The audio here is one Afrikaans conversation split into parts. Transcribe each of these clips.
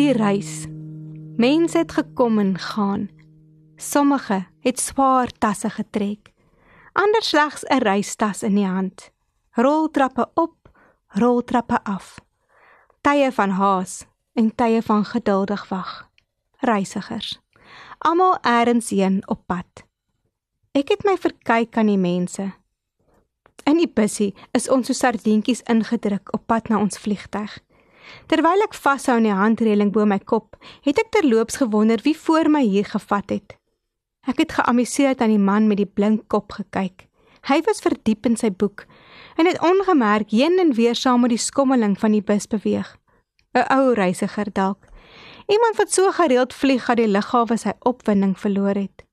Die reis. Mense het gekom en gaan. Sommige het swaar tasse getrek. Ander slegs 'n reistas in die hand. Roltrappe op, roltrappe af. Tye van haas en tye van geduldig wag. Reisigers. Almal eers heen op pad. Ek het my verkyk aan die mense. In die busie is ons so sardientjies ingedruk op pad na ons vliegtyg. Terwyl ek vashou aan die handreëling bo my kop, het ek terloops gewonder wie voor my hier gevat het. Ek het geamuseerd aan die man met die blink kop gekyk. Hy was verdiep in sy boek en het ongemerk heen en weer saam met die skommeling van die bus beweeg. 'n Ou reisiger dalk. Iemand wat so gereeld vlieg dat die lughawe sy opwinding verloor het.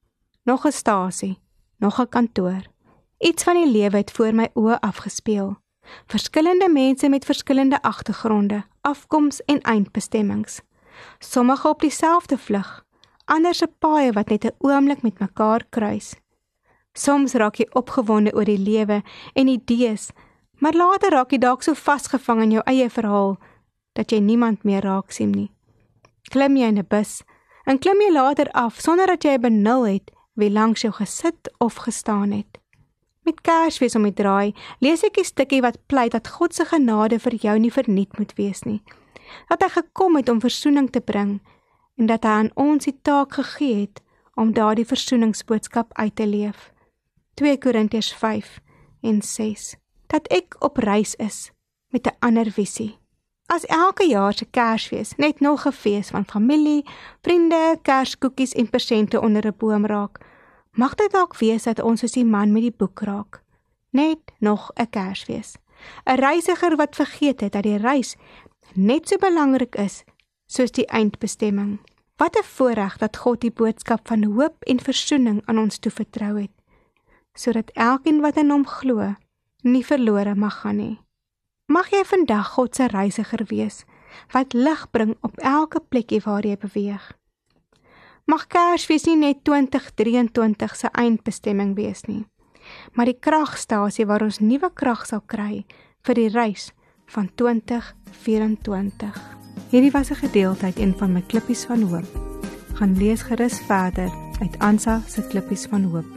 Nog 'n stasie, nog 'n kantoor. Iets van die lewe het voor my oë afgespeel. Verskillende mense met verskillende agtergronde, afkoms en eindbestemmings. Sommige op dieselfde vlug, ander se paaie wat net 'n oomblik met mekaar kruis. Soms raak jy opgewonde oor die lewe en idees, maar later raak jy dalk so vasgevang in jou eie verhaal dat jy niemand meer raak sien nie. Klim jy in 'n bus en klim jy later af sonder dat jy benul het wie langs jou gesit of gestaan het. Met Kersfees om die draai, lees ek 'n stukkie wat pleit dat God se genade vir jou nie verniet moet wees nie. Dat hy gekom het om verzoening te bring en dat hy aan ons die taak gegee het om daardie verzoeningsboodskap uit te leef. 2 Korintiërs 5 en 6. Dat ek op reis is met 'n ander visie. As elke jaar se Kersfees net nog 'n fees van familie, vriende, kerskoekies en persente onder 'n boom raak, Mag dit dalk wees dat ons soos die man met die boek raak. Net nog 'n Kersfees. 'n Reisiger wat vergeet het dat die reis net so belangrik is soos die eindbestemming. Wat 'n voorreg dat God die boodskap van hoop en verzoening aan ons toevertrou het, sodat elkeen wat in hom glo, nie verlore mag gaan nie. Mag jy vandag God se reisiger wees wat lig bring op elke plekkie waar jy beweeg mag Kersfees nie net 2023 se eindbestemming wees nie, maar die kragstasie waar ons nuwe krag sal kry vir die reis van 2024. Hierdie was 'n gedeelte uit een van my klippies van hoop. Gaan lees gerus verder uit Ansa se klippies van hoop.